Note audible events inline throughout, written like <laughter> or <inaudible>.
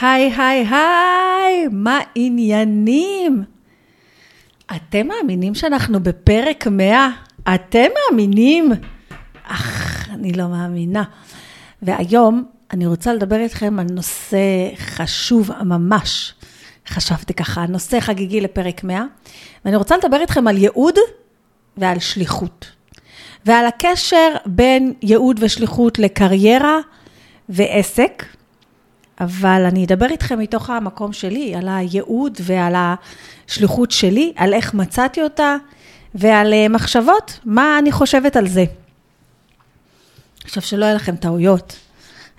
היי, היי, היי, מה עניינים? אתם מאמינים שאנחנו בפרק 100? אתם מאמינים? אך, אני לא מאמינה. והיום אני רוצה לדבר איתכם על נושא חשוב ממש. חשבתי ככה, נושא חגיגי לפרק 100, ואני רוצה לדבר איתכם על ייעוד ועל שליחות. ועל הקשר בין ייעוד ושליחות לקריירה ועסק. אבל אני אדבר איתכם מתוך המקום שלי, על הייעוד ועל השליחות שלי, על איך מצאתי אותה ועל אה, מחשבות, מה אני חושבת על זה. עכשיו, שלא יהיו לכם טעויות.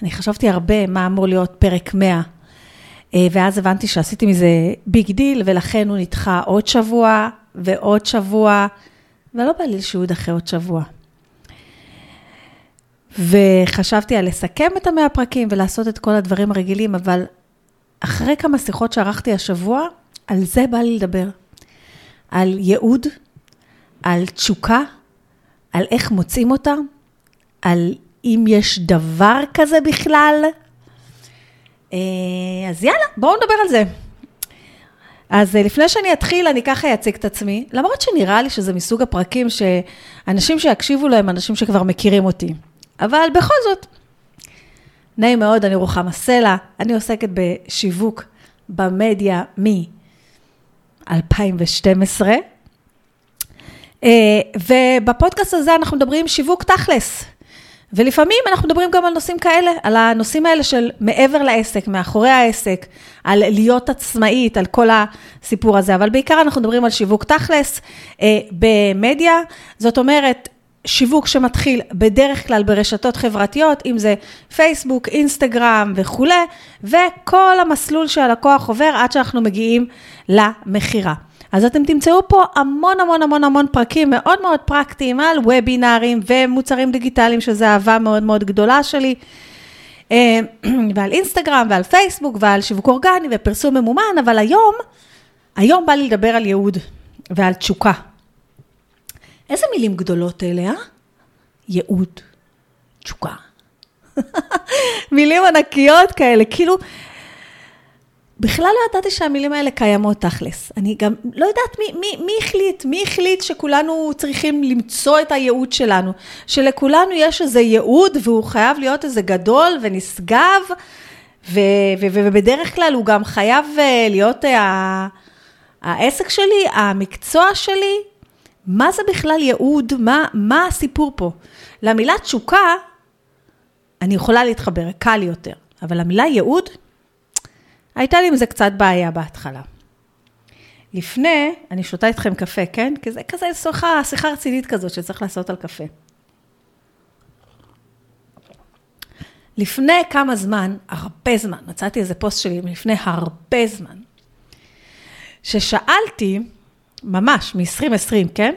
אני חשבתי הרבה מה אמור להיות פרק 100, אה, ואז הבנתי שעשיתי מזה big deal, ולכן הוא נדחה עוד שבוע ועוד שבוע, ולא בא לי שהוא יידחה עוד שבוע. וחשבתי על לסכם את המאה פרקים ולעשות את כל הדברים הרגילים, אבל אחרי כמה שיחות שערכתי השבוע, על זה בא לי לדבר. על ייעוד, על תשוקה, על איך מוצאים אותה, על אם יש דבר כזה בכלל. אה, אז יאללה, בואו נדבר על זה. אז אה, לפני שאני אתחיל, אני ככה אציג את עצמי, למרות שנראה לי שזה מסוג הפרקים שאנשים שיקשיבו להם, אנשים שכבר מכירים אותי. אבל בכל זאת, נעים מאוד, אני רוחמה סלע, אני עוסקת בשיווק במדיה מ-2012, אה, ובפודקאסט הזה אנחנו מדברים שיווק תכלס. ולפעמים אנחנו מדברים גם על נושאים כאלה, על הנושאים האלה של מעבר לעסק, מאחורי העסק, על להיות עצמאית, על כל הסיפור הזה, אבל בעיקר אנחנו מדברים על שיווק תכלס אה, במדיה, זאת אומרת, שיווק שמתחיל בדרך כלל ברשתות חברתיות, אם זה פייסבוק, אינסטגרם וכולי, וכל המסלול שהלקוח עובר עד שאנחנו מגיעים למכירה. אז אתם תמצאו פה המון המון המון המון פרקים מאוד מאוד פרקטיים על וובינארים ומוצרים דיגיטליים, שזו אהבה מאוד מאוד גדולה שלי. אה, <clears throat> ועל אינסטגרם ועל פייסבוק ועל שיווק אורגני ופרסום ממומן, אבל היום, היום בא לי לדבר על ייעוד ועל תשוקה. איזה מילים גדולות אלה, אה? ייעוד, תשוקה. <laughs> מילים ענקיות כאלה, כאילו, בכלל לא ידעתי שהמילים האלה קיימות תכלס. אני גם לא יודעת מי, מי, מי החליט, מי החליט שכולנו צריכים למצוא את הייעוד שלנו, שלכולנו יש איזה ייעוד והוא חייב להיות איזה גדול ונשגב, ו, ו, ו, ובדרך כלל הוא גם חייב אה, להיות ה, העסק שלי, המקצוע שלי, מה זה בכלל ייעוד? מה, מה הסיפור פה? למילה תשוקה, אני יכולה להתחבר, קל יותר, אבל המילה ייעוד, הייתה לי עם זה קצת בעיה בהתחלה. לפני, אני שותה איתכם קפה, כן? כי זה כזה שיחה, שיחה רצינית כזאת שצריך לעשות על קפה. לפני כמה זמן, הרבה זמן, מצאתי איזה פוסט שלי לפני הרבה זמן, ששאלתי, ממש, מ-2020, כן?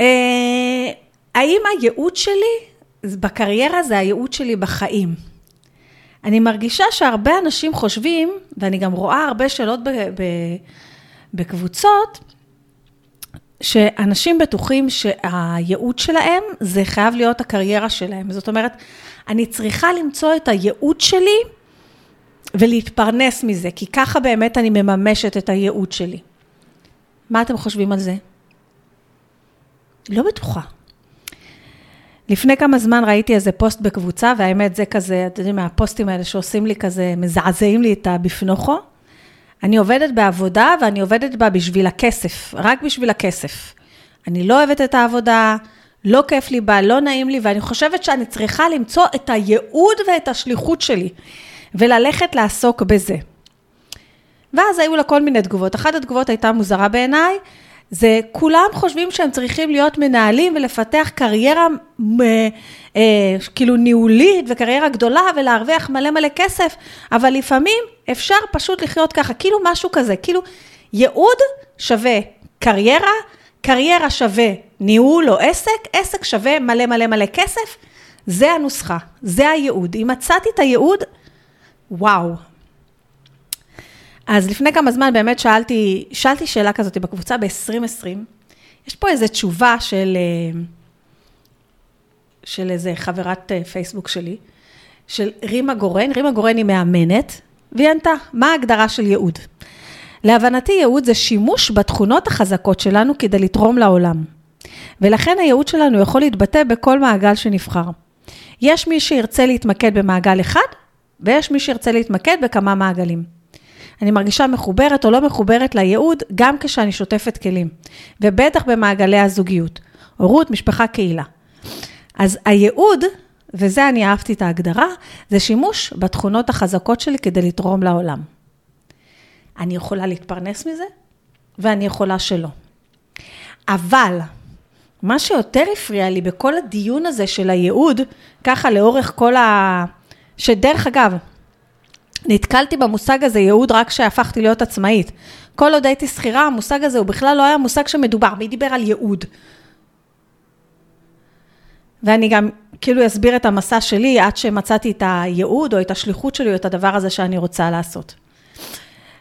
אה, האם הייעוד שלי בקריירה זה הייעוד שלי בחיים? אני מרגישה שהרבה אנשים חושבים, ואני גם רואה הרבה שאלות בקבוצות, שאנשים בטוחים שהייעוד שלהם זה חייב להיות הקריירה שלהם. זאת אומרת, אני צריכה למצוא את הייעוד שלי ולהתפרנס מזה, כי ככה באמת אני מממשת את הייעוד שלי. מה אתם חושבים על זה? לא בטוחה. לפני כמה זמן ראיתי איזה פוסט בקבוצה, והאמת זה כזה, אתם יודעים, מהפוסטים האלה שעושים לי כזה, מזעזעים לי את הביפנוכו. אני עובדת בעבודה ואני עובדת בה בשביל הכסף, רק בשביל הכסף. אני לא אוהבת את העבודה, לא כיף לי בה, לא נעים לי, ואני חושבת שאני צריכה למצוא את הייעוד ואת השליחות שלי, וללכת לעסוק בזה. ואז היו לה כל מיני תגובות. אחת התגובות הייתה מוזרה בעיניי, זה כולם חושבים שהם צריכים להיות מנהלים ולפתח קריירה אה, אה, כאילו ניהולית וקריירה גדולה ולהרוויח מלא מלא כסף, אבל לפעמים אפשר פשוט לחיות ככה, כאילו משהו כזה, כאילו ייעוד שווה קריירה, קריירה שווה ניהול או עסק, עסק שווה מלא מלא מלא כסף, זה הנוסחה, זה הייעוד. אם מצאתי את הייעוד, וואו, אז לפני כמה זמן באמת שאלתי, שאלתי שאלה כזאת בקבוצה ב-2020. יש פה איזו תשובה של, אה, של איזה חברת אה, פייסבוק שלי, של רימה גורן. רימה גורן היא מאמנת, והיא ענתה, מה ההגדרה של ייעוד? להבנתי ייעוד זה שימוש בתכונות החזקות שלנו כדי לתרום לעולם. ולכן הייעוד שלנו יכול להתבטא בכל מעגל שנבחר. יש מי שירצה להתמקד במעגל אחד, ויש מי שירצה להתמקד בכמה מעגלים. אני מרגישה מחוברת או לא מחוברת לייעוד גם כשאני שוטפת כלים, ובטח במעגלי הזוגיות, הורות, משפחה, קהילה. אז הייעוד, וזה אני אהבתי את ההגדרה, זה שימוש בתכונות החזקות שלי כדי לתרום לעולם. אני יכולה להתפרנס מזה, ואני יכולה שלא. אבל, מה שיותר הפריע לי בכל הדיון הזה של הייעוד, ככה לאורך כל ה... שדרך אגב, נתקלתי במושג הזה, ייעוד, רק כשהפכתי להיות עצמאית. כל עוד הייתי שכירה, המושג הזה הוא בכלל לא היה מושג שמדובר, מי דיבר על ייעוד? ואני גם כאילו אסביר את המסע שלי עד שמצאתי את הייעוד או את השליחות שלי או את הדבר הזה שאני רוצה לעשות.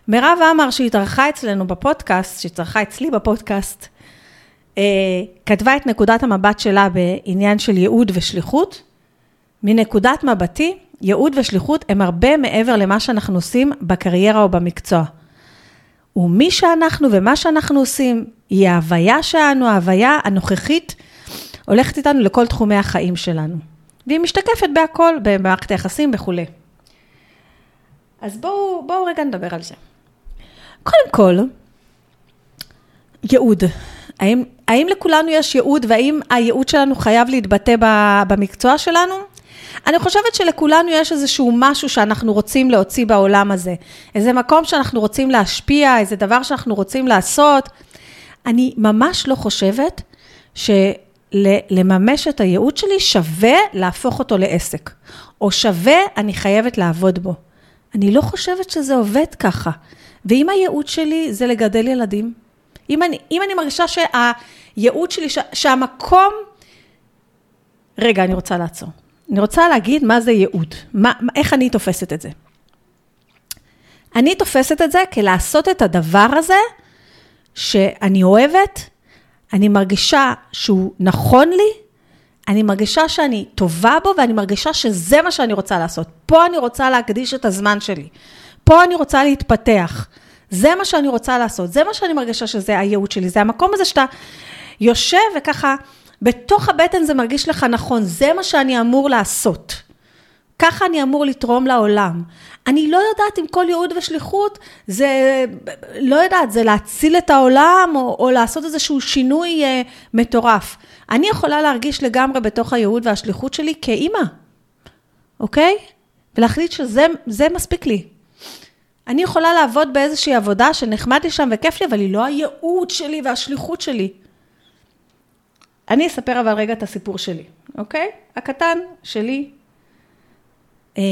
מירב עמר, שהתארחה אצלנו בפודקאסט, שהתארחה אצלי בפודקאסט, אה, כתבה את נקודת המבט שלה בעניין של ייעוד ושליחות. מנקודת מבטי, ייעוד ושליחות הם הרבה מעבר למה שאנחנו עושים בקריירה או במקצוע. ומי שאנחנו ומה שאנחנו עושים, היא ההוויה שלנו, ההוויה הנוכחית, הולכת איתנו לכל תחומי החיים שלנו. והיא משתקפת בהכל, במערכת היחסים וכולי. אז בואו, בואו רגע נדבר על זה. קודם כל, ייעוד. האם, האם לכולנו יש ייעוד והאם הייעוד שלנו חייב להתבטא במקצוע שלנו? אני חושבת שלכולנו יש איזשהו משהו שאנחנו רוצים להוציא בעולם הזה. איזה מקום שאנחנו רוצים להשפיע, איזה דבר שאנחנו רוצים לעשות. אני ממש לא חושבת שלממש את הייעוד שלי שווה להפוך אותו לעסק, או שווה אני חייבת לעבוד בו. אני לא חושבת שזה עובד ככה. ואם הייעוד שלי זה לגדל ילדים, אם אני, אם אני מרגישה שהייעוד שלי, שהמקום... רגע, אני רוצה לעצור. אני רוצה להגיד מה זה ייעוד, מה, איך אני תופסת את זה. אני תופסת את זה כלעשות את הדבר הזה שאני אוהבת, אני מרגישה שהוא נכון לי, אני מרגישה שאני טובה בו ואני מרגישה שזה מה שאני רוצה לעשות. פה אני רוצה להקדיש את הזמן שלי. פה אני רוצה להתפתח. זה מה שאני רוצה לעשות, זה מה שאני מרגישה שזה הייעוד שלי, זה המקום הזה שאתה יושב וככה, בתוך הבטן זה מרגיש לך נכון, זה מה שאני אמור לעשות. ככה אני אמור לתרום לעולם. אני לא יודעת אם כל ייעוד ושליחות זה, לא יודעת, זה להציל את העולם או, או לעשות איזשהו שינוי אה, מטורף. אני יכולה להרגיש לגמרי בתוך הייעוד והשליחות שלי כאימא, אוקיי? ולהחליט שזה מספיק לי. אני יכולה לעבוד באיזושהי עבודה שנחמד לי שם וכיף לי, אבל היא לא הייעוד שלי והשליחות שלי. אני אספר אבל רגע את הסיפור שלי, אוקיי? הקטן שלי. אה,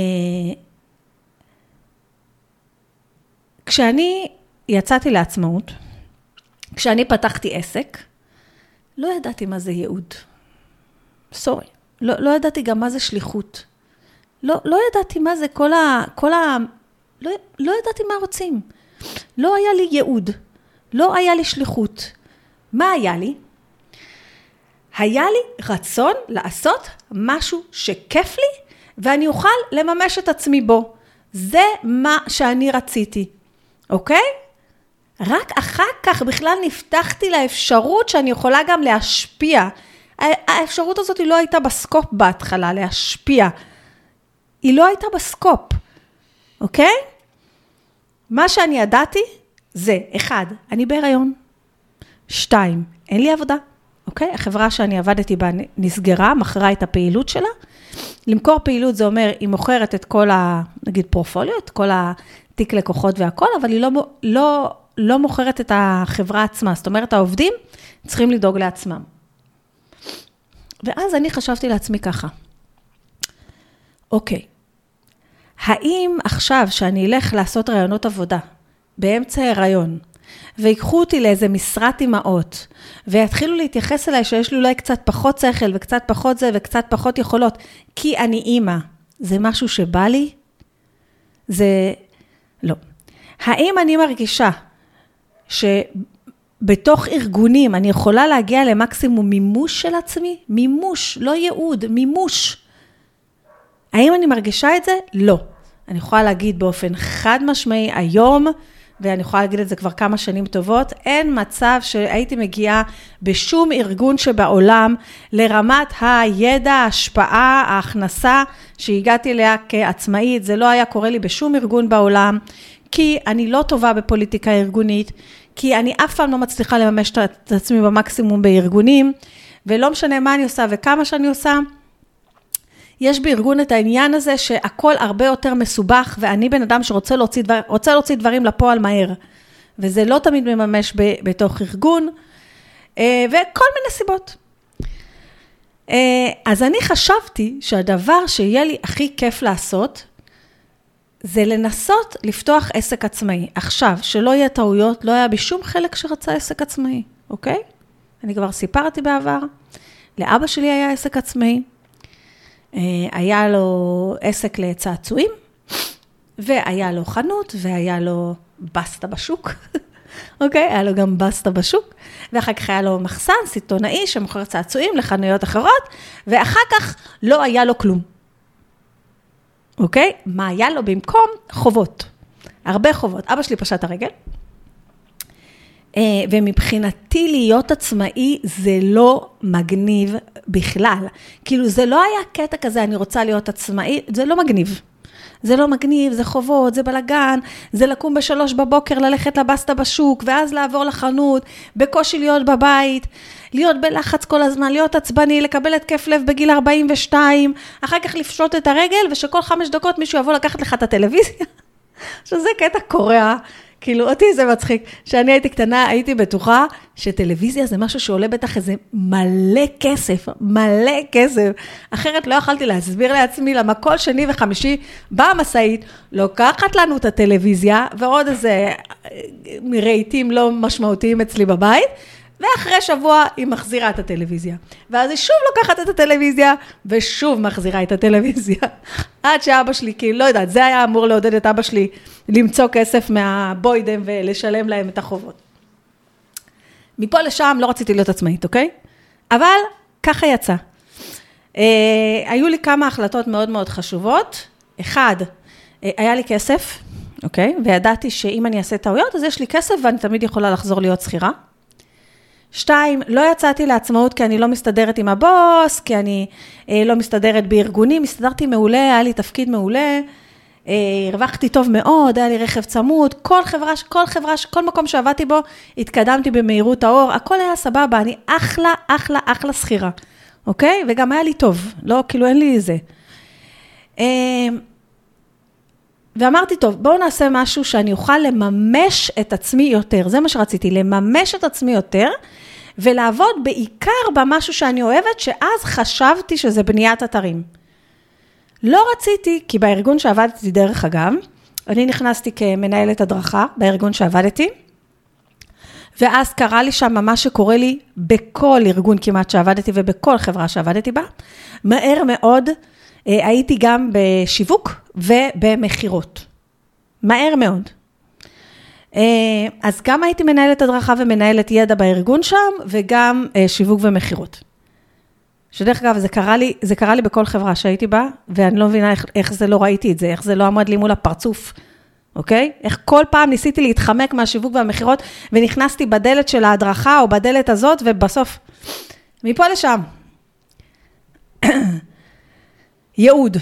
כשאני יצאתי לעצמאות, כשאני פתחתי עסק, לא ידעתי מה זה ייעוד. סורי. לא, לא ידעתי גם מה זה שליחות. לא, לא ידעתי מה זה כל ה... כל ה לא, לא ידעתי מה רוצים. לא היה לי ייעוד, לא היה לי שליחות. מה היה לי? היה לי רצון לעשות משהו שכיף לי, ואני אוכל לממש את עצמי בו. זה מה שאני רציתי, אוקיי? רק אחר כך בכלל נפתחתי לאפשרות שאני יכולה גם להשפיע. האפשרות הזאת היא לא הייתה בסקופ בהתחלה, להשפיע. היא לא הייתה בסקופ, אוקיי? מה שאני ידעתי זה, אחד, אני בהיריון. שתיים, אין לי עבודה, אוקיי? החברה שאני עבדתי בה נסגרה, מכרה את הפעילות שלה. למכור פעילות זה אומר, היא מוכרת את כל ה... נגיד פורפוליו, את כל התיק לקוחות והכל, אבל היא לא, לא, לא מוכרת את החברה עצמה. זאת אומרת, העובדים צריכים לדאוג לעצמם. ואז אני חשבתי לעצמי ככה, אוקיי, האם עכשיו שאני אלך לעשות רעיונות עבודה באמצע הריון, ויקחו אותי לאיזה משרת אימהות, ויתחילו להתייחס אליי שיש לי אולי קצת פחות שכל וקצת פחות זה וקצת פחות יכולות, כי אני אימא, זה משהו שבא לי? זה... לא. האם אני מרגישה שבתוך ארגונים אני יכולה להגיע למקסימום מימוש של עצמי? מימוש, לא ייעוד, מימוש. האם אני מרגישה את זה? לא. אני יכולה להגיד באופן חד משמעי היום, ואני יכולה להגיד את זה כבר כמה שנים טובות, אין מצב שהייתי מגיעה בשום ארגון שבעולם לרמת הידע, ההשפעה, ההכנסה שהגעתי אליה כעצמאית. זה לא היה קורה לי בשום ארגון בעולם, כי אני לא טובה בפוליטיקה ארגונית, כי אני אף פעם לא מצליחה לממש את עצמי במקסימום בארגונים, ולא משנה מה אני עושה וכמה שאני עושה. יש בארגון את העניין הזה שהכל הרבה יותר מסובך, ואני בן אדם שרוצה להוציא, דבר, להוציא דברים לפועל מהר. וזה לא תמיד מממש ב, בתוך ארגון, אה, וכל מיני סיבות. אה, אז אני חשבתי שהדבר שיהיה לי הכי כיף לעשות, זה לנסות לפתוח עסק עצמאי. עכשיו, שלא יהיה טעויות, לא היה בי שום חלק שרצה עסק עצמאי, אוקיי? אני כבר סיפרתי בעבר, לאבא שלי היה עסק עצמאי, היה לו עסק לצעצועים, והיה לו חנות, והיה לו בסטה בשוק, <laughs> אוקיי? היה לו גם בסטה בשוק, ואחר כך היה לו מחסן סיטונאי שמוכר צעצועים לחנויות אחרות, ואחר כך לא היה לו כלום. אוקיי? מה היה לו במקום? חובות. הרבה חובות. אבא שלי פשט הרגל, אה, ומבחינתי להיות עצמאי זה לא מגניב בכלל. כאילו, זה לא היה קטע כזה, אני רוצה להיות עצמאי, זה לא מגניב. זה לא מגניב, זה חובות, זה בלאגן, זה לקום בשלוש בבוקר, ללכת לבסטה בשוק, ואז לעבור לחנות, בקושי להיות בבית, להיות בלחץ כל הזמן, להיות עצבני, לקבל התקף לב בגיל 42, אחר כך לפשוט את הרגל, ושכל חמש דקות מישהו יבוא לקחת לך את הטלוויזיה. עכשיו, זה קטע קורע. כאילו, אותי זה מצחיק. כשאני הייתי קטנה, הייתי בטוחה שטלוויזיה זה משהו שעולה בטח איזה מלא כסף, מלא כסף. אחרת לא יכלתי להסביר לעצמי למה כל שני וחמישי באה המשאית, לוקחת לנו את הטלוויזיה, ועוד איזה אה, רהיטים לא משמעותיים אצלי בבית, ואחרי שבוע היא מחזירה את הטלוויזיה. ואז היא שוב לוקחת את הטלוויזיה, ושוב מחזירה את הטלוויזיה. <laughs> עד שאבא שלי, כי לא יודעת, זה היה אמור לעודד את אבא שלי למצוא כסף מהבוידם ולשלם להם את החובות. מפה לשם לא רציתי להיות עצמאית, אוקיי? אבל ככה יצא. אה, היו לי כמה החלטות מאוד מאוד חשובות. אחד, אה, היה לי כסף, אוקיי? וידעתי שאם אני אעשה טעויות, אז יש לי כסף ואני תמיד יכולה לחזור להיות שכירה. שתיים, לא יצאתי לעצמאות כי אני לא מסתדרת עם הבוס, כי אני אה, לא מסתדרת בארגונים, הסתדרתי מעולה, היה לי תפקיד מעולה, אה, הרווחתי טוב מאוד, היה לי רכב צמוד, כל חברה, כל חברה, כל מקום שעבדתי בו, התקדמתי במהירות האור, הכל היה סבבה, אני אחלה, אחלה, אחלה שכירה, אוקיי? וגם היה לי טוב, לא, כאילו אין לי איזה. אה, ואמרתי, טוב, בואו נעשה משהו שאני אוכל לממש את עצמי יותר. זה מה שרציתי, לממש את עצמי יותר, ולעבוד בעיקר במשהו שאני אוהבת, שאז חשבתי שזה בניית אתרים. לא רציתי, כי בארגון שעבדתי, דרך אגב, אני נכנסתי כמנהלת הדרכה בארגון שעבדתי, ואז קרה לי שם מה שקורה לי בכל ארגון כמעט שעבדתי ובכל חברה שעבדתי בה. מהר מאוד הייתי גם בשיווק ובמכירות. מהר מאוד. אה, אז גם הייתי מנהלת הדרכה ומנהלת ידע בארגון שם, וגם אה, שיווק ומכירות. שדרך אגב, זה קרה לי, זה קרה לי בכל חברה שהייתי בה, ואני לא מבינה איך, איך זה לא ראיתי את זה, איך זה לא עמד לי מול הפרצוף, אוקיי? איך כל פעם ניסיתי להתחמק מהשיווק והמכירות, ונכנסתי בדלת של ההדרכה או בדלת הזאת, ובסוף, מפה לשם. ייעוד.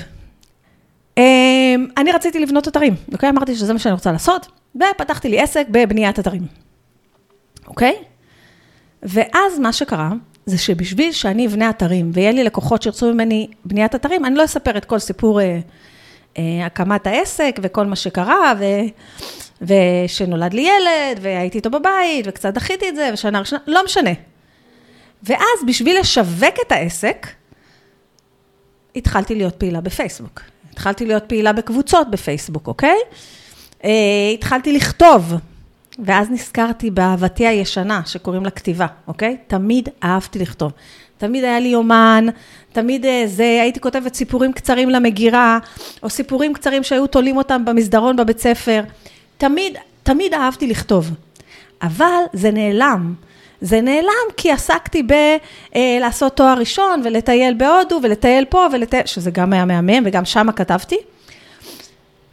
אמ, אני רציתי לבנות אתרים, אוקיי? אמרתי שזה מה שאני רוצה לעשות, ופתחתי לי עסק בבניית אתרים, אוקיי? ואז מה שקרה, זה שבשביל שאני אבנה אתרים, ויהיה לי לקוחות שירצו ממני בניית אתרים, אני לא אספר את כל סיפור אה, אה, הקמת העסק וכל מה שקרה, ו, ושנולד לי ילד, והייתי איתו בבית, וקצת דחיתי את זה, ושנה ראשונה, לא משנה. ואז בשביל לשווק את העסק, התחלתי להיות פעילה בפייסבוק. התחלתי להיות פעילה בקבוצות בפייסבוק, אוקיי? אה, התחלתי לכתוב, ואז נזכרתי באהבתי הישנה, שקוראים לה כתיבה, אוקיי? תמיד אהבתי לכתוב. תמיד היה לי יומן, תמיד אה, זה, הייתי כותבת סיפורים קצרים למגירה, או סיפורים קצרים שהיו תולים אותם במסדרון בבית ספר. תמיד, תמיד אהבתי לכתוב. אבל זה נעלם. זה נעלם כי עסקתי בלעשות תואר ראשון ולטייל בהודו ולטייל פה ולטייל, שזה גם היה מהמם וגם שמה כתבתי.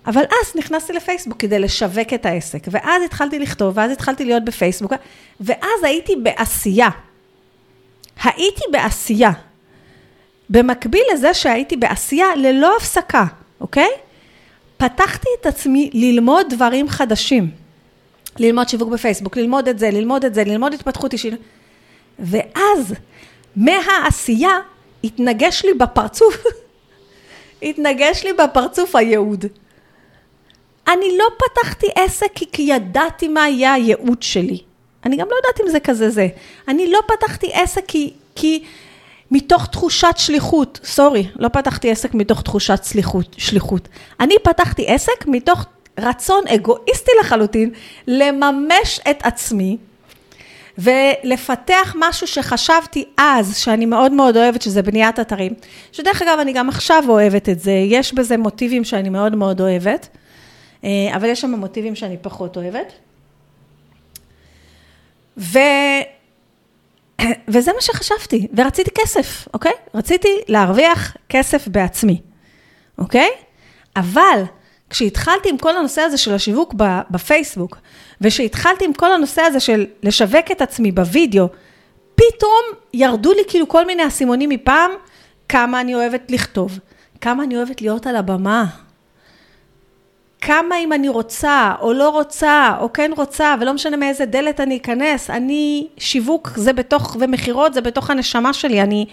אבל אז נכנסתי לפייסבוק כדי לשווק את העסק, ואז התחלתי לכתוב, ואז התחלתי להיות בפייסבוק, ואז הייתי בעשייה. הייתי בעשייה. במקביל לזה שהייתי בעשייה ללא הפסקה, אוקיי? פתחתי את עצמי ללמוד דברים חדשים. ללמוד שיווק בפייסבוק, ללמוד את זה, ללמוד את זה, ללמוד התפתחות אישית. ואז, מהעשייה, התנגש לי בפרצוף, <laughs> התנגש לי בפרצוף הייעוד. אני לא פתחתי עסק כי ידעתי מה יהיה הייעוד שלי. אני גם לא יודעת אם זה כזה זה. אני לא פתחתי עסק כי, כי מתוך תחושת שליחות, סורי, לא פתחתי עסק מתוך תחושת שליחות, שליחות. אני פתחתי עסק מתוך רצון אגואיסטי לחלוטין לממש את עצמי ולפתח משהו שחשבתי אז, שאני מאוד מאוד אוהבת, שזה בניית אתרים, שדרך אגב, אני גם עכשיו אוהבת את זה, יש בזה מוטיבים שאני מאוד מאוד אוהבת, אה, אבל יש שם מוטיבים שאני פחות אוהבת. ו... <clears throat> וזה מה שחשבתי, ורציתי כסף, אוקיי? רציתי להרוויח כסף בעצמי, אוקיי? אבל כשהתחלתי עם כל הנושא הזה של השיווק בפייסבוק, וכשהתחלתי עם כל הנושא הזה של לשווק את עצמי בווידאו, פתאום ירדו לי כאילו כל מיני אסימונים מפעם, כמה אני אוהבת לכתוב, כמה אני אוהבת להיות על הבמה, כמה אם אני רוצה, או לא רוצה, או כן רוצה, ולא משנה מאיזה דלת אני אכנס, אני, שיווק זה בתוך, ומכירות זה בתוך הנשמה שלי, אני,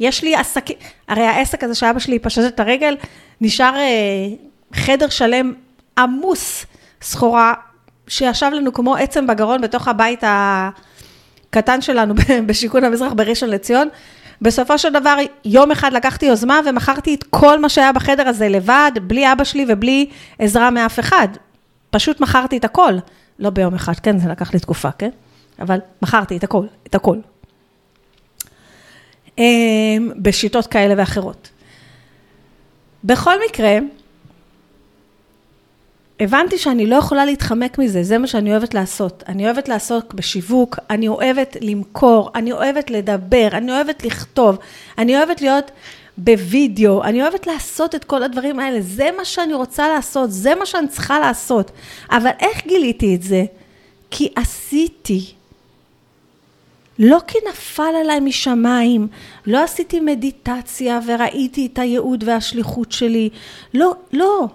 יש לי עסקים, הרי העסק הזה שאבא שלי פשט את הרגל, נשאר אה, חדר שלם עמוס סחורה, שישב לנו כמו עצם בגרון בתוך הבית הקטן שלנו <laughs> בשיכון המזרח בראשון לציון. בסופו של דבר, יום אחד לקחתי יוזמה ומכרתי את כל מה שהיה בחדר הזה לבד, בלי אבא שלי ובלי עזרה מאף אחד. פשוט מכרתי את הכל. לא ביום אחד, כן, זה לקח לי תקופה, כן? אבל מכרתי את הכל, את הכל. אמ, בשיטות כאלה ואחרות. בכל מקרה, הבנתי שאני לא יכולה להתחמק מזה, זה מה שאני אוהבת לעשות. אני אוהבת לעסוק בשיווק, אני אוהבת למכור, אני אוהבת לדבר, אני אוהבת לכתוב, אני אוהבת להיות בווידאו, אני אוהבת לעשות את כל הדברים האלה, זה מה שאני רוצה לעשות, זה מה שאני צריכה לעשות. אבל איך גיליתי את זה? כי עשיתי. לא כי נפל עליי משמיים, לא עשיתי מדיטציה וראיתי את הייעוד והשליחות שלי, לא, לא.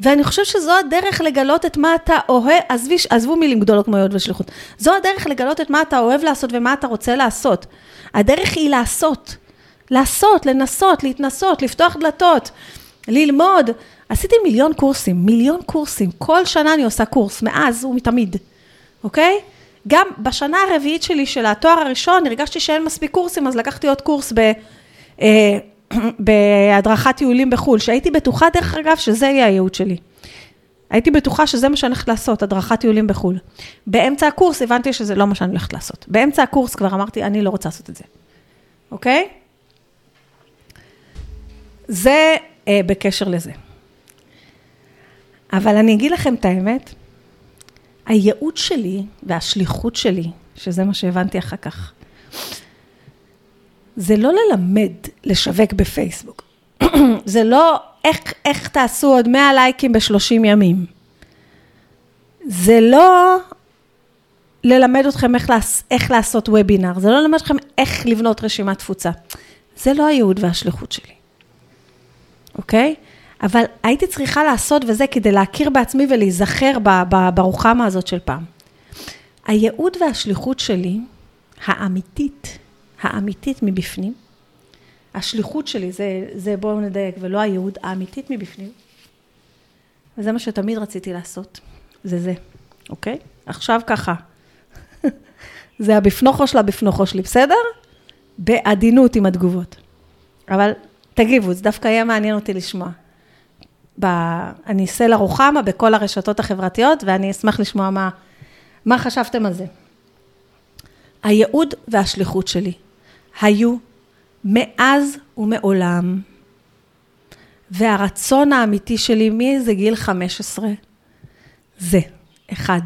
ואני חושבת שזו הדרך לגלות את מה אתה אוהב, עזבי, עזבו מילים גדולות כמו יוד ושליחות. זו הדרך לגלות את מה אתה אוהב לעשות ומה אתה רוצה לעשות. הדרך היא לעשות. לעשות, לנסות, להתנסות, לפתוח דלתות, ללמוד. עשיתי מיליון קורסים, מיליון קורסים. כל שנה אני עושה קורס, מאז ומתמיד, אוקיי? גם בשנה הרביעית שלי של התואר הראשון, הרגשתי שאין מספיק קורסים, אז לקחתי עוד קורס ב... אה, <clears throat> בהדרכת טיולים בחו"ל, שהייתי בטוחה, דרך אגב, שזה יהיה הייעוד שלי. הייתי בטוחה שזה מה שאני הולכת לעשות, הדרכת טיולים בחו"ל. באמצע הקורס הבנתי שזה לא מה שאני הולכת לעשות. באמצע הקורס כבר אמרתי, אני לא רוצה לעשות את זה, אוקיי? זה אה, בקשר לזה. אבל אני אגיד לכם את האמת, הייעוד שלי והשליחות שלי, שזה מה שהבנתי אחר כך, זה לא ללמד לשווק בפייסבוק. <clears throat> זה לא איך, איך תעשו עוד 100 לייקים ב-30 ימים. זה לא ללמד אתכם איך, איך לעשות וובינר, זה לא ללמד אתכם איך לבנות רשימת תפוצה. זה לא הייעוד והשליחות שלי, אוקיי? אבל הייתי צריכה לעשות וזה כדי להכיר בעצמי ולהיזכר ברוחמה הזאת של פעם. הייעוד והשליחות שלי, האמיתית, האמיתית מבפנים. השליחות שלי, זה, זה בואו נדייק, ולא הייעוד, האמיתית מבפנים. וזה מה שתמיד רציתי לעשות, זה זה, אוקיי? עכשיו ככה, <laughs> זה הבפנוכו של הבפנוכו שלי, בסדר? בעדינות עם התגובות. אבל תגיבו, זה דווקא יהיה מעניין אותי לשמוע. ב... אני סלע רוחמה בכל הרשתות החברתיות, ואני אשמח לשמוע מה, מה חשבתם על זה. הייעוד והשליחות שלי. היו מאז ומעולם. והרצון האמיתי שלי מאיזה גיל 15, זה, אחד,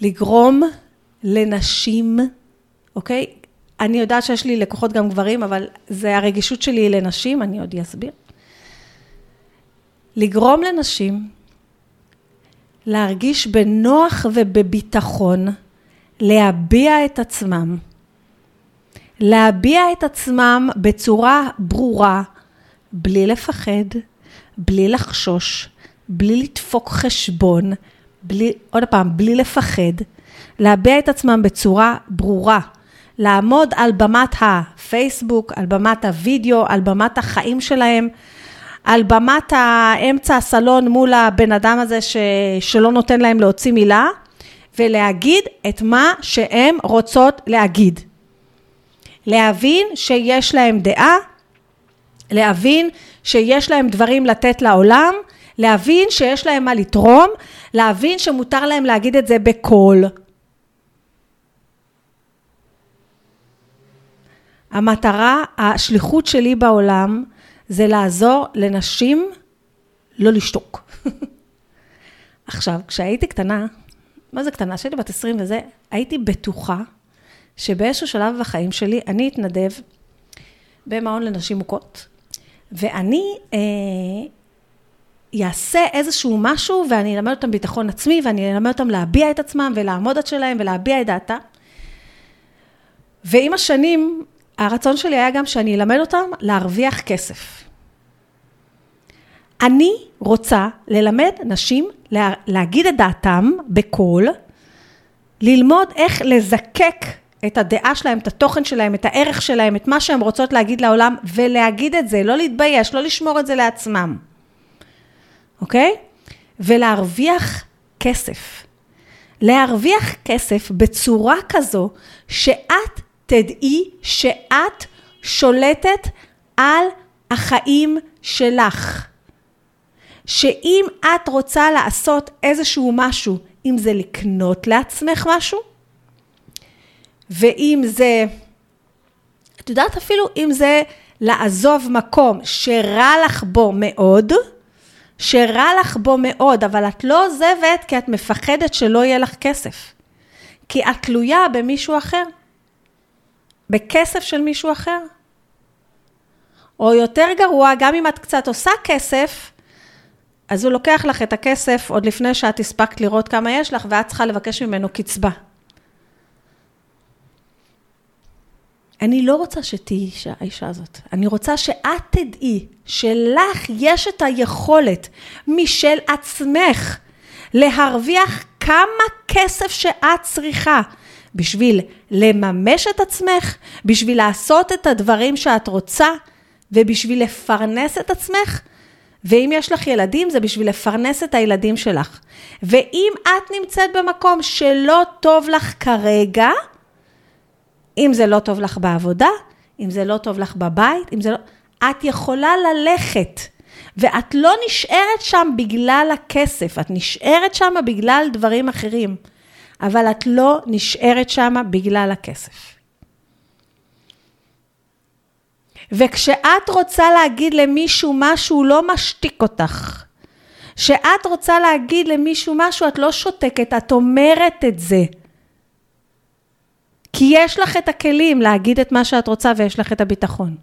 לגרום לנשים, אוקיי? אני יודעת שיש לי לקוחות גם גברים, אבל זה הרגישות שלי לנשים, אני עוד אסביר. לגרום לנשים להרגיש בנוח ובביטחון, להביע את עצמם. להביע את עצמם בצורה ברורה, בלי לפחד, בלי לחשוש, בלי לדפוק חשבון, בלי, עוד פעם, בלי לפחד, להביע את עצמם בצורה ברורה, לעמוד על במת הפייסבוק, על במת הוידאו, על במת החיים שלהם, על במת האמצע הסלון מול הבן אדם הזה ש... שלא נותן להם להוציא מילה, ולהגיד את מה שהן רוצות להגיד. להבין שיש להם דעה, להבין שיש להם דברים לתת לעולם, להבין שיש להם מה לתרום, להבין שמותר להם להגיד את זה בקול. המטרה, השליחות שלי בעולם זה לעזור לנשים לא לשתוק. <laughs> עכשיו, כשהייתי קטנה, מה זה קטנה? כשהייתי בת 20 וזה, הייתי בטוחה שבאיזשהו שלב בחיים שלי אני אתנדב במעון לנשים מוכות, ואני אה, איזשהו משהו ואני אלמד אותם ביטחון עצמי ואני אלמד אותם להביע את עצמם ולעמוד עד שלהם ולהביע את דעתם. ועם השנים, הרצון שלי היה גם שאני אלמד אותם להרוויח כסף. אני רוצה ללמד נשים לה, להגיד את דעתם בקול, ללמוד איך לזקק את הדעה שלהם, את התוכן שלהם, את הערך שלהם, את מה שהן רוצות להגיד לעולם, ולהגיד את זה, לא להתבייש, לא לשמור את זה לעצמם, אוקיי? ולהרוויח כסף. להרוויח כסף בצורה כזו שאת תדעי שאת שולטת על החיים שלך. שאם את רוצה לעשות איזשהו משהו, אם זה לקנות לעצמך משהו, ואם זה, את יודעת אפילו אם זה לעזוב מקום שרע לך בו מאוד, שרע לך בו מאוד, אבל את לא עוזבת כי את מפחדת שלא יהיה לך כסף. כי את תלויה במישהו אחר. בכסף של מישהו אחר. או יותר גרוע, גם אם את קצת עושה כסף, אז הוא לוקח לך את הכסף עוד לפני שאת הספקת לראות כמה יש לך, ואת צריכה לבקש ממנו קצבה. אני לא רוצה שתהיי האישה הזאת. אני רוצה שאת תדעי שלך יש את היכולת משל עצמך להרוויח כמה כסף שאת צריכה בשביל לממש את עצמך, בשביל לעשות את הדברים שאת רוצה ובשביל לפרנס את עצמך. ואם יש לך ילדים, זה בשביל לפרנס את הילדים שלך. ואם את נמצאת במקום שלא טוב לך כרגע, אם זה לא טוב לך בעבודה, אם זה לא טוב לך בבית, אם זה לא... את יכולה ללכת, ואת לא נשארת שם בגלל הכסף, את נשארת שם בגלל דברים אחרים, אבל את לא נשארת שם בגלל הכסף. וכשאת רוצה להגיד למישהו משהו, לא משתיק אותך. כשאת רוצה להגיד למישהו משהו, את לא שותקת, את אומרת את זה. כי יש לך את הכלים להגיד את מה שאת רוצה ויש לך את הביטחון.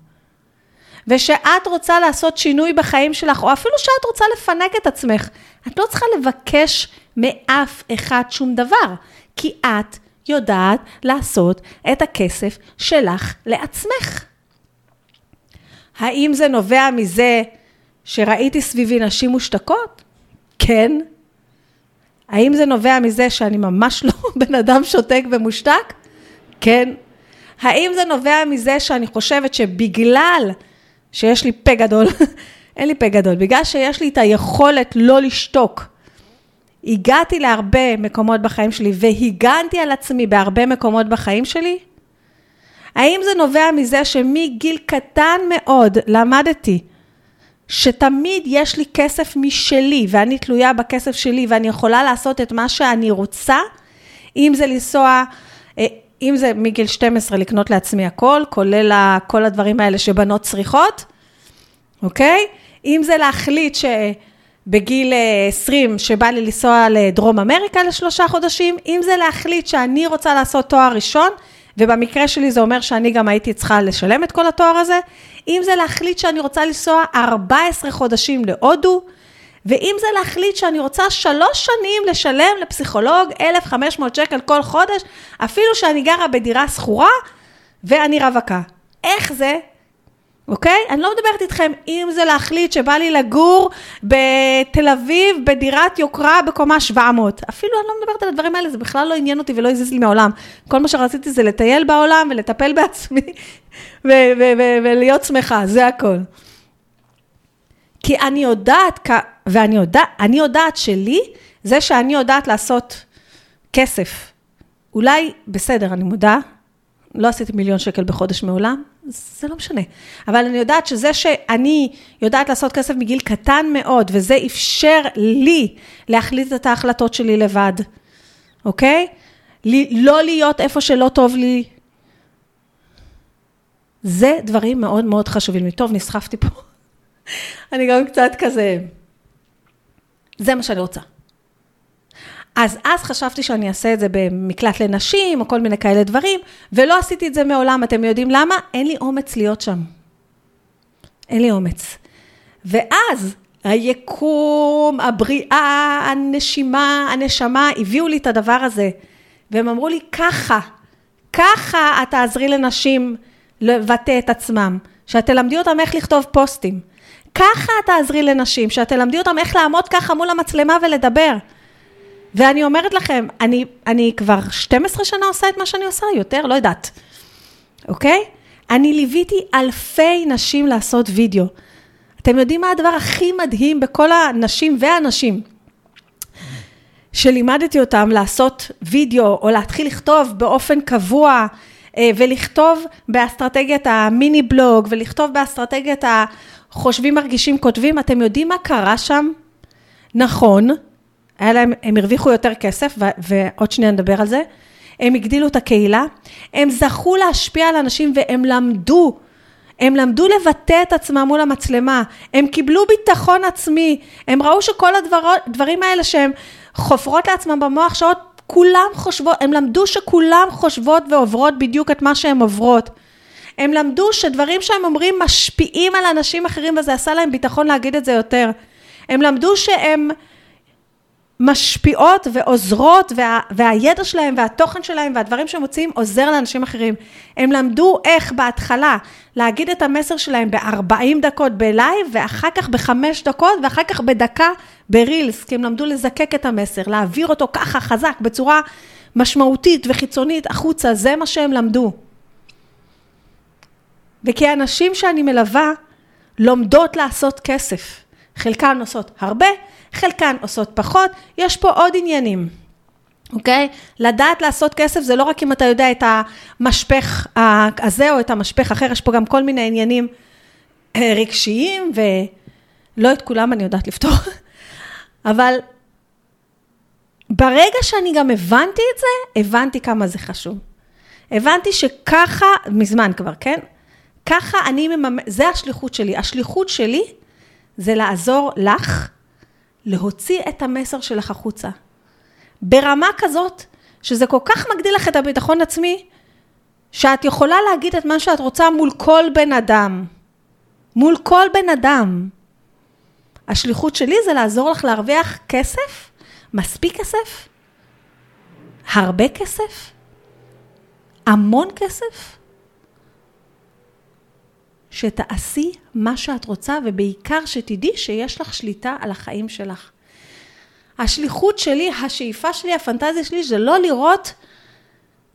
ושאת רוצה לעשות שינוי בחיים שלך, או אפילו שאת רוצה לפנק את עצמך, את לא צריכה לבקש מאף אחד שום דבר, כי את יודעת לעשות את הכסף שלך לעצמך. האם זה נובע מזה שראיתי סביבי נשים מושתקות? כן. האם זה נובע מזה שאני ממש לא <laughs> בן אדם שותק ומושתק? כן. האם זה נובע מזה שאני חושבת שבגלל שיש לי פה גדול, <laughs> אין לי פה גדול, בגלל שיש לי את היכולת לא לשתוק, הגעתי להרבה מקומות בחיים שלי והגנתי על עצמי בהרבה מקומות בחיים שלי? האם זה נובע מזה שמגיל קטן מאוד למדתי שתמיד יש לי כסף משלי ואני תלויה בכסף שלי ואני יכולה לעשות את מה שאני רוצה, אם זה לנסוע, אם זה מגיל 12 לקנות לעצמי הכל, כולל כל הדברים האלה שבנות צריכות, אוקיי? אם זה להחליט בגיל 20 אה, שבא לי לנסוע לדרום אמריקה לשלושה חודשים, אם זה להחליט שאני רוצה לעשות תואר ראשון, ובמקרה שלי זה אומר שאני גם הייתי צריכה לשלם את כל התואר הזה, אם זה להחליט שאני רוצה לנסוע 14 חודשים להודו, ואם זה להחליט שאני רוצה שלוש שנים לשלם לפסיכולוג 1,500 שקל כל חודש, אפילו שאני גרה בדירה שכורה ואני רווקה. איך זה? אוקיי? אני לא מדברת איתכם אם זה להחליט שבא לי לגור בתל אביב בדירת יוקרה בקומה 700. אפילו אני לא מדברת על הדברים האלה, זה בכלל לא עניין אותי ולא הזיז לי מהעולם. כל מה שרציתי זה לטייל בעולם ולטפל בעצמי <laughs> ולהיות שמחה, זה הכל. כי אני יודעת, ואני יודע, יודעת שלי, זה שאני יודעת לעשות כסף. אולי, בסדר, אני מודה, לא עשיתי מיליון שקל בחודש מעולם, זה לא משנה. אבל אני יודעת שזה שאני יודעת לעשות כסף מגיל קטן מאוד, וזה אפשר לי להחליט את ההחלטות שלי לבד, אוקיי? לא להיות איפה שלא טוב לי. זה דברים מאוד מאוד חשובים לי. טוב, נסחפתי פה. <laughs> אני גם קצת כזה, זה מה שאני רוצה. אז אז חשבתי שאני אעשה את זה במקלט לנשים, או כל מיני כאלה דברים, ולא עשיתי את זה מעולם. אתם יודעים למה? אין לי אומץ להיות שם. אין לי אומץ. ואז היקום, הבריאה, הנשימה, הנשמה, הביאו לי את הדבר הזה. והם אמרו לי, ככה, ככה את תעזרי לנשים לבטא את עצמם. שאת תלמדי אותם איך לכתוב פוסטים. ככה את תעזרי לנשים, שאת תלמדי אותם איך לעמוד ככה מול המצלמה ולדבר. ואני אומרת לכם, אני, אני כבר 12 שנה עושה את מה שאני עושה, יותר, לא יודעת, אוקיי? אני ליוויתי אלפי נשים לעשות וידאו. אתם יודעים מה הדבר הכי מדהים בכל הנשים והנשים? שלימדתי אותם לעשות וידאו או להתחיל לכתוב באופן קבוע אה, ולכתוב באסטרטגיית המיני בלוג ולכתוב באסטרטגיית החושבים מרגישים כותבים, אתם יודעים מה קרה שם? נכון, היה להם, הם הרוויחו יותר כסף, ועוד שנייה נדבר על זה. הם הגדילו את הקהילה, הם זכו להשפיע על אנשים והם למדו, הם למדו לבטא את עצמם מול המצלמה, הם קיבלו ביטחון עצמי, הם ראו שכל הדברים האלה שהם חופרות לעצמם במוח שעות, כולם חושבות, הם למדו שכולם חושבות ועוברות בדיוק את מה שהן עוברות. הם למדו שדברים שהם אומרים משפיעים על אנשים אחרים וזה עשה להם ביטחון להגיד את זה יותר. הם למדו שהם משפיעות ועוזרות, וה, והידע שלהם והתוכן שלהם והדברים שהם מוציאים עוזר לאנשים אחרים. הם למדו איך בהתחלה להגיד את המסר שלהם ב-40 דקות בלייב, ואחר כך בחמש דקות, ואחר כך בדקה ברילס, כי הם למדו לזקק את המסר, להעביר אותו ככה חזק, בצורה משמעותית וחיצונית החוצה, זה מה שהם למדו. וכי הנשים שאני מלווה לומדות לעשות כסף. חלקן עושות הרבה, חלקן עושות פחות, יש פה עוד עניינים. אוקיי? לדעת לעשות כסף זה לא רק אם אתה יודע את המשפך הזה או את המשפך אחר, יש פה גם כל מיני עניינים אה, רגשיים, ולא את כולם אני יודעת לפתור, <laughs> אבל ברגע שאני גם הבנתי את זה, הבנתי כמה זה חשוב. הבנתי שככה, מזמן כבר, כן? ככה אני מממ... זה השליחות שלי. השליחות שלי זה לעזור לך להוציא את המסר שלך החוצה. ברמה כזאת, שזה כל כך מגדיל לך את הביטחון עצמי, שאת יכולה להגיד את מה שאת רוצה מול כל בן אדם. מול כל בן אדם. השליחות שלי זה לעזור לך להרוויח כסף, מספיק כסף, הרבה כסף, המון כסף, שתעשי מה שאת רוצה, ובעיקר שתדעי שיש לך שליטה על החיים שלך. השליחות שלי, השאיפה שלי, הפנטזיה שלי, זה לא לראות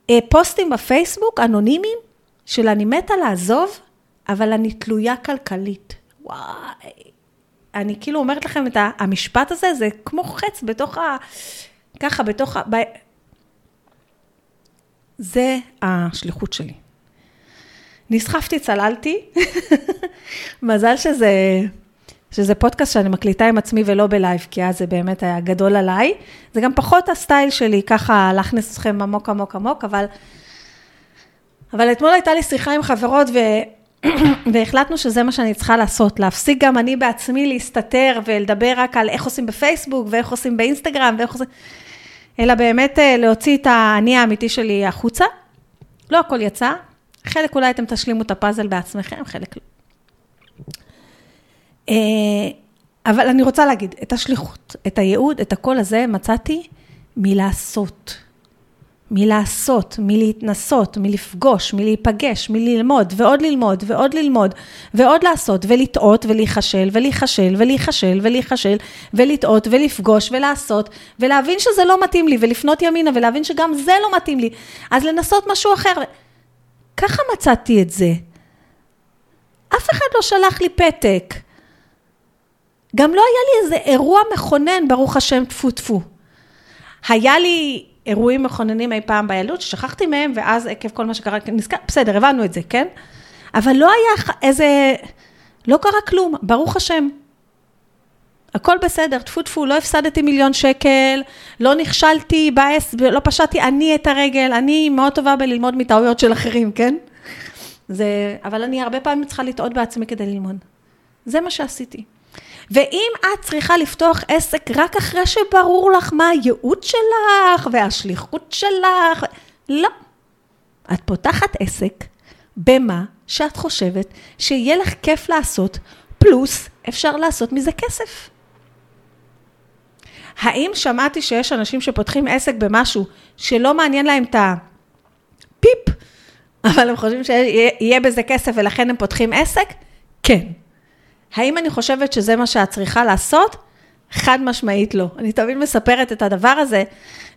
אה, פוסטים בפייסבוק אנונימיים של אני מתה לעזוב, אבל אני תלויה כלכלית. וואי. אני כאילו אומרת לכם את המשפט הזה, זה כמו חץ בתוך ה... ככה, בתוך ה... ב... זה השליחות שלי. נסחפתי, צללתי. <laughs> מזל שזה, שזה פודקאסט שאני מקליטה עם עצמי ולא בלייב, כי אז זה באמת היה גדול עליי. זה גם פחות הסטייל שלי, ככה להכניס אתכם עמוק עמוק עמוק, אבל, אבל אתמול הייתה לי שיחה עם חברות, ו... <clears throat> והחלטנו שזה מה שאני צריכה לעשות, להפסיק גם אני בעצמי להסתתר ולדבר רק על איך עושים בפייסבוק ואיך עושים באינסטגרם ואיך עושים... אלא באמת אה, להוציא את האני האמיתי שלי החוצה. לא הכל יצא, חלק אולי אתם תשלימו את הפאזל בעצמכם, חלק לא. אה, אבל אני רוצה להגיד, את השליחות, את הייעוד, את הקול הזה מצאתי מלעשות. מלעשות, מלהתנסות, מלפגוש, מלהיפגש, מללמוד, ועוד ללמוד, ועוד ללמוד, ועוד לעשות, ולטעות, ולהיכשל, ולהיכשל, ולהיכשל, ולהיכשל, ולטעות, ולפגוש, ולעשות, ולהבין שזה לא מתאים לי, ולפנות ימינה, ולהבין שגם זה לא מתאים לי, אז לנסות משהו אחר. ככה מצאתי את זה. אף אחד לא שלח לי פתק. גם לא היה לי איזה אירוע מכונן, ברוך השם, טפו טפו. היה לי אירועים מכוננים אי פעם בילדות, ששכחתי מהם, ואז עקב כל מה שקרה, נזכר, בסדר, הבנו את זה, כן? אבל לא היה איזה, לא קרה כלום, ברוך השם. הכל בסדר, טפו טפו, לא הפסדתי מיליון שקל, לא נכשלתי בעס, לא פשטתי אני את הרגל, אני מאוד טובה בללמוד מטעויות של אחרים, כן? זה, אבל אני הרבה פעמים צריכה לטעות בעצמי כדי ללמוד. זה מה שעשיתי. ואם את צריכה לפתוח עסק רק אחרי שברור לך מה הייעוד שלך והשליחות שלך, לא. את פותחת עסק במה שאת חושבת שיהיה לך כיף לעשות, פלוס אפשר לעשות מזה כסף. האם שמעתי שיש אנשים שפותחים עסק במשהו שלא מעניין להם את הפיפ, אבל הם חושבים שיהיה בזה כסף ולכן הם פותחים עסק? כן. האם אני חושבת שזה מה שאת צריכה לעשות? חד משמעית לא. אני תמיד מספרת את הדבר הזה,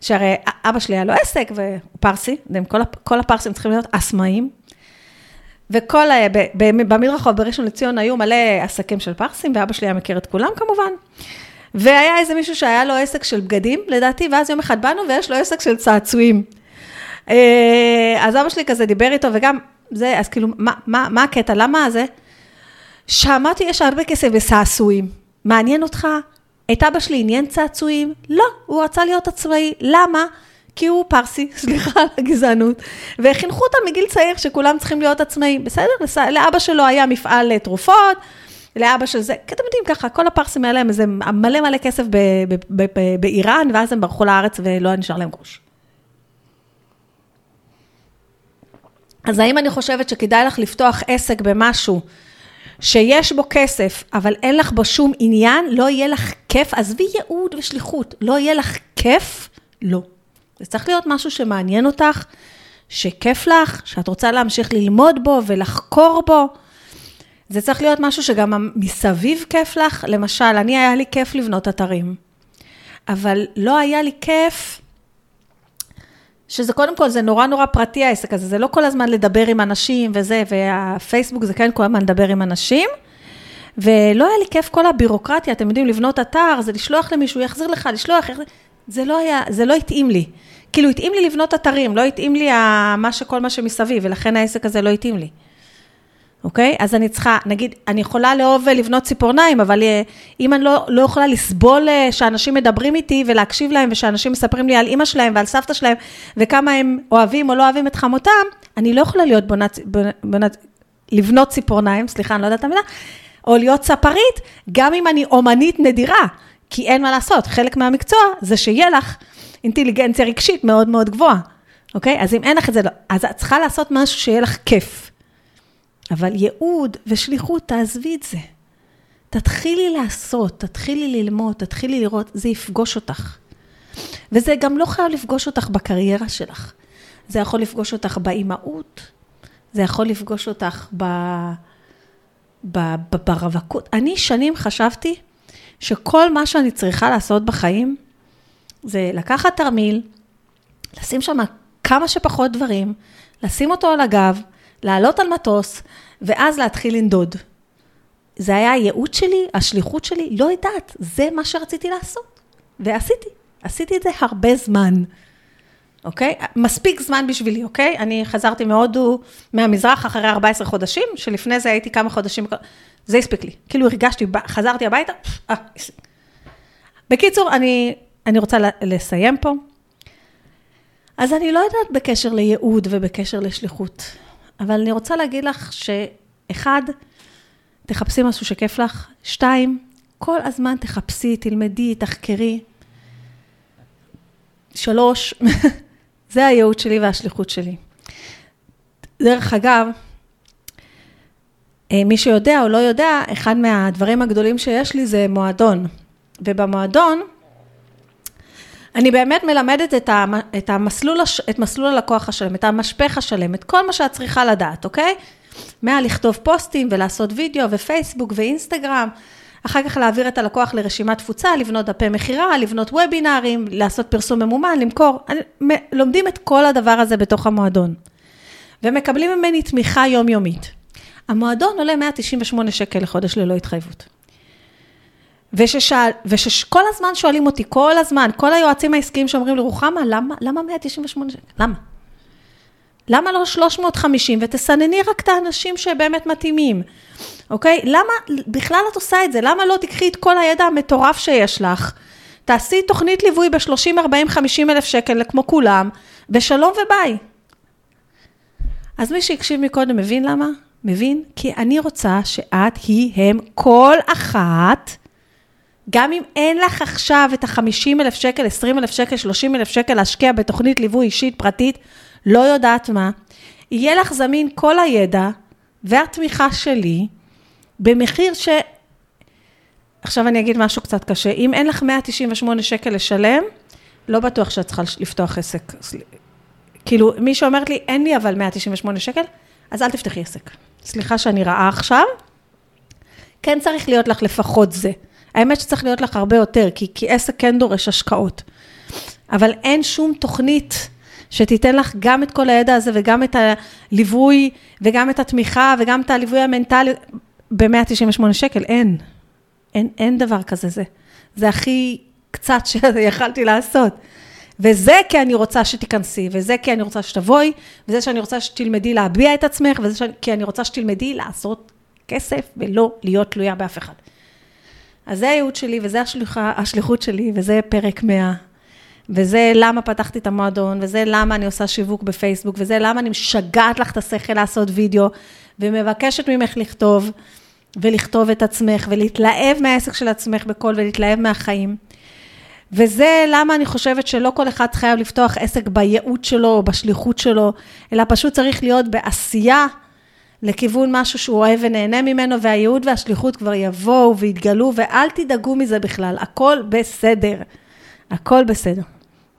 שהרי אבא שלי היה לו עסק, והוא פרסי, כל, הפרסים צריכים להיות אסמאים. וכל, במדרחוב בראשון לציון היו מלא עסקים של פרסים, ואבא שלי היה מכיר את כולם כמובן. והיה איזה מישהו שהיה לו עסק של בגדים, לדעתי, ואז יום אחד באנו ויש לו עסק של צעצועים. אה, אז אבא שלי כזה דיבר איתו, וגם זה, אז כאילו, מה, מה, מה הקטע? למה זה? שמעתי, יש הרבה כסף בצעצועים. מעניין אותך? את אבא שלי עניין צעצועים? לא, הוא רצה להיות עצמאי. למה? כי הוא פרסי, <laughs> סליחה על הגזענות, וחינכו אותם מגיל צעיר שכולם צריכים להיות עצמאים. בסדר? לאבא שלו היה מפעל תרופות, לאבא של זה, כי אתם יודעים ככה, כל הפרסים האלה הם איזה מלא מלא כסף באיראן, ואז הם ברחו לארץ ולא נשאר להם גרוש. אז האם אני חושבת שכדאי לך לפתוח עסק במשהו שיש בו כסף, אבל אין לך בו שום עניין, לא יהיה לך כיף, עזבי ייעוד ושליחות, לא יהיה לך כיף? לא. זה צריך להיות משהו שמעניין אותך, שכיף לך, שאת רוצה להמשיך ללמוד בו ולחקור בו. זה צריך להיות משהו שגם מסביב כיף לך. למשל, אני, היה לי כיף לבנות אתרים, אבל לא היה לי כיף שזה קודם כל, זה נורא נורא פרטי העסק הזה, זה לא כל הזמן לדבר עם אנשים וזה, והפייסבוק זה כן כל הזמן לדבר עם אנשים. ולא היה לי כיף כל הבירוקרטיה, אתם יודעים, לבנות אתר, זה לשלוח למישהו, יחזיר לך, לשלוח, יחזיר, זה לא היה, זה לא התאים לי. כאילו, התאים לי לבנות אתרים, לא התאים לי מה שכל מה שמסביב, ולכן העסק הזה לא התאים לי. אוקיי? אז אני צריכה, נגיד, אני יכולה לאהוב לבנות ציפורניים, אבל אה, אם אני לא, לא יכולה לסבול אה, שאנשים מדברים איתי ולהקשיב להם, ושאנשים מספרים לי על אימא שלהם ועל סבתא שלהם, וכמה הם אוהבים או לא אוהבים את חמותם, אני לא יכולה להיות בונת, בונת, לבנות ציפורניים, סליחה, אני לא יודעת את המילה, או להיות ספרית, גם אם אני אומנית נדירה, כי אין מה לעשות, חלק מהמקצוע זה שיהיה לך אינטליגנציה רגשית מאוד מאוד גבוהה, אוקיי? אז אם אין לך את זה, לא, אז את צריכה לעשות משהו שיהיה לך כיף. אבל ייעוד ושליחות, תעזבי את זה. תתחילי לעשות, תתחילי ללמוד, תתחילי לראות, זה יפגוש אותך. וזה גם לא חייב לפגוש אותך בקריירה שלך. זה יכול לפגוש אותך באימהות, זה יכול לפגוש אותך ב... ב... ב... ברווקות. אני שנים חשבתי שכל מה שאני צריכה לעשות בחיים, זה לקחת תרמיל, לשים שם כמה שפחות דברים, לשים אותו על הגב, לעלות על מטוס, ואז להתחיל לנדוד. זה היה הייעוד שלי, השליחות שלי, לא יודעת, זה מה שרציתי לעשות. ועשיתי, עשיתי את זה הרבה זמן, אוקיי? מספיק זמן בשבילי, אוקיי? אני חזרתי מהודו, מהמזרח אחרי 14 חודשים, שלפני זה הייתי כמה חודשים, זה הספיק לי. כאילו הרגשתי, חזרתי הביתה, אה, בקיצור, אני, אני רוצה לסיים פה. אז אני לא יודעת בקשר לייעוד ובקשר לשליחות. אבל אני רוצה להגיד לך אחד, תחפשי משהו שכיף לך. שתיים, כל הזמן תחפשי, תלמדי, תחקרי. שלוש, <laughs> זה הייעוד שלי והשליחות שלי. דרך אגב, אה, מי שיודע או לא יודע, אחד מהדברים הגדולים שיש לי זה מועדון. ובמועדון, אני באמת מלמדת את, את, המסלול, את מסלול הלקוח השלם, את המשפך השלם, את כל מה שאת צריכה לדעת, אוקיי? מהלכתוב פוסטים ולעשות וידאו ופייסבוק ואינסטגרם, אחר כך להעביר את הלקוח לרשימת תפוצה, לבנות דפי מכירה, לבנות וובינארים, לעשות פרסום ממומן, למכור. לומדים את כל הדבר הזה בתוך המועדון. ומקבלים ממני תמיכה יומיומית. המועדון עולה 198 שקל לחודש ללא התחייבות. וששאל, ושכל הזמן שואלים אותי, כל הזמן, כל היועצים העסקיים שאומרים לי, רוחמה, למה, למה 198 שקל? למה? למה לא 350 ותסנני רק את האנשים שבאמת מתאימים, אוקיי? למה בכלל את עושה את זה? למה לא תקחי את כל הידע המטורף שיש לך, תעשי תוכנית ליווי ב-30, 40, 50 אלף שקל כמו כולם, ושלום וביי. אז מי שהקשיב מקודם מבין למה? מבין? כי אני רוצה שאת, היא, הם, כל אחת, גם אם אין לך עכשיו את ה-50 אלף שקל, 20 אלף שקל, 30 אלף שקל להשקיע בתוכנית ליווי אישית פרטית, לא יודעת מה, יהיה לך זמין כל הידע והתמיכה שלי במחיר ש... עכשיו אני אגיד משהו קצת קשה, אם אין לך 198 שקל לשלם, לא בטוח שאת צריכה לפתוח עסק. כאילו, מי שאומרת לי, אין לי אבל 198 שקל, אז אל תפתחי עסק. סליחה שאני רעה עכשיו, כן צריך להיות לך לפחות זה. האמת שצריך להיות לך הרבה יותר, כי, כי עסק כן דורש השקעות. אבל אין שום תוכנית שתיתן לך גם את כל הידע הזה וגם את הליווי וגם את התמיכה וגם את הליווי המנטלי ב-198 שקל, אין. אין, אין דבר כזה, זה, זה הכי קצת שיכלתי לעשות. וזה כי אני רוצה שתיכנסי, וזה כי אני רוצה שתבואי, וזה שאני רוצה שתלמדי להביע את עצמך, וזה כי אני רוצה שתלמדי לעשות כסף ולא להיות תלויה באף אחד. אז זה הייעוד שלי, וזה השליחה, השליחות שלי, וזה פרק 100, וזה למה פתחתי את המועדון, וזה למה אני עושה שיווק בפייסבוק, וזה למה אני משגעת לך את השכל לעשות וידאו, ומבקשת ממך לכתוב, ולכתוב את עצמך, ולהתלהב מהעסק של עצמך בקול, ולהתלהב מהחיים. וזה למה אני חושבת שלא כל אחד חייב לפתוח עסק בייעוד שלו או בשליחות שלו, אלא פשוט צריך להיות בעשייה לכיוון משהו שהוא אוהב ונהנה ממנו, והייעוד והשליחות כבר יבואו ויתגלו, ואל תדאגו מזה בכלל, הכל בסדר. הכל בסדר,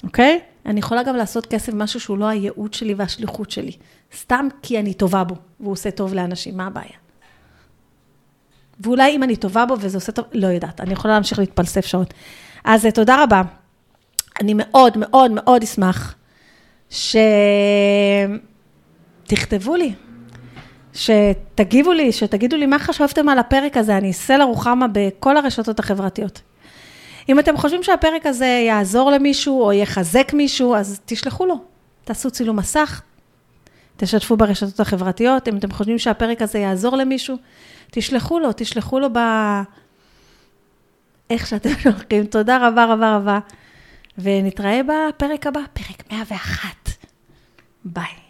אוקיי? אני יכולה גם לעשות כסף משהו שהוא לא הייעוד שלי והשליחות שלי, סתם כי אני טובה בו, והוא עושה טוב לאנשים, מה הבעיה? ואולי אם אני טובה בו וזה עושה טוב, לא יודעת, אני יכולה להמשיך להתפלסף שעות. אז אה, תודה רבה. אני מאוד מאוד מאוד אשמח שתכתבו לי, שתגיבו לי, שתגידו לי מה חשבתם על הפרק הזה, אני אעשה לרוחמה בכל הרשתות החברתיות. אם אתם חושבים שהפרק הזה יעזור למישהו או יחזק מישהו, אז תשלחו לו. תעשו צילום מסך, תשתפו ברשתות החברתיות. אם אתם חושבים שהפרק הזה יעזור למישהו, תשלחו לו, תשלחו לו ב... איך שאתם <laughs> שולחים. תודה רבה רבה רבה. ונתראה בפרק הבא, פרק 101. ביי.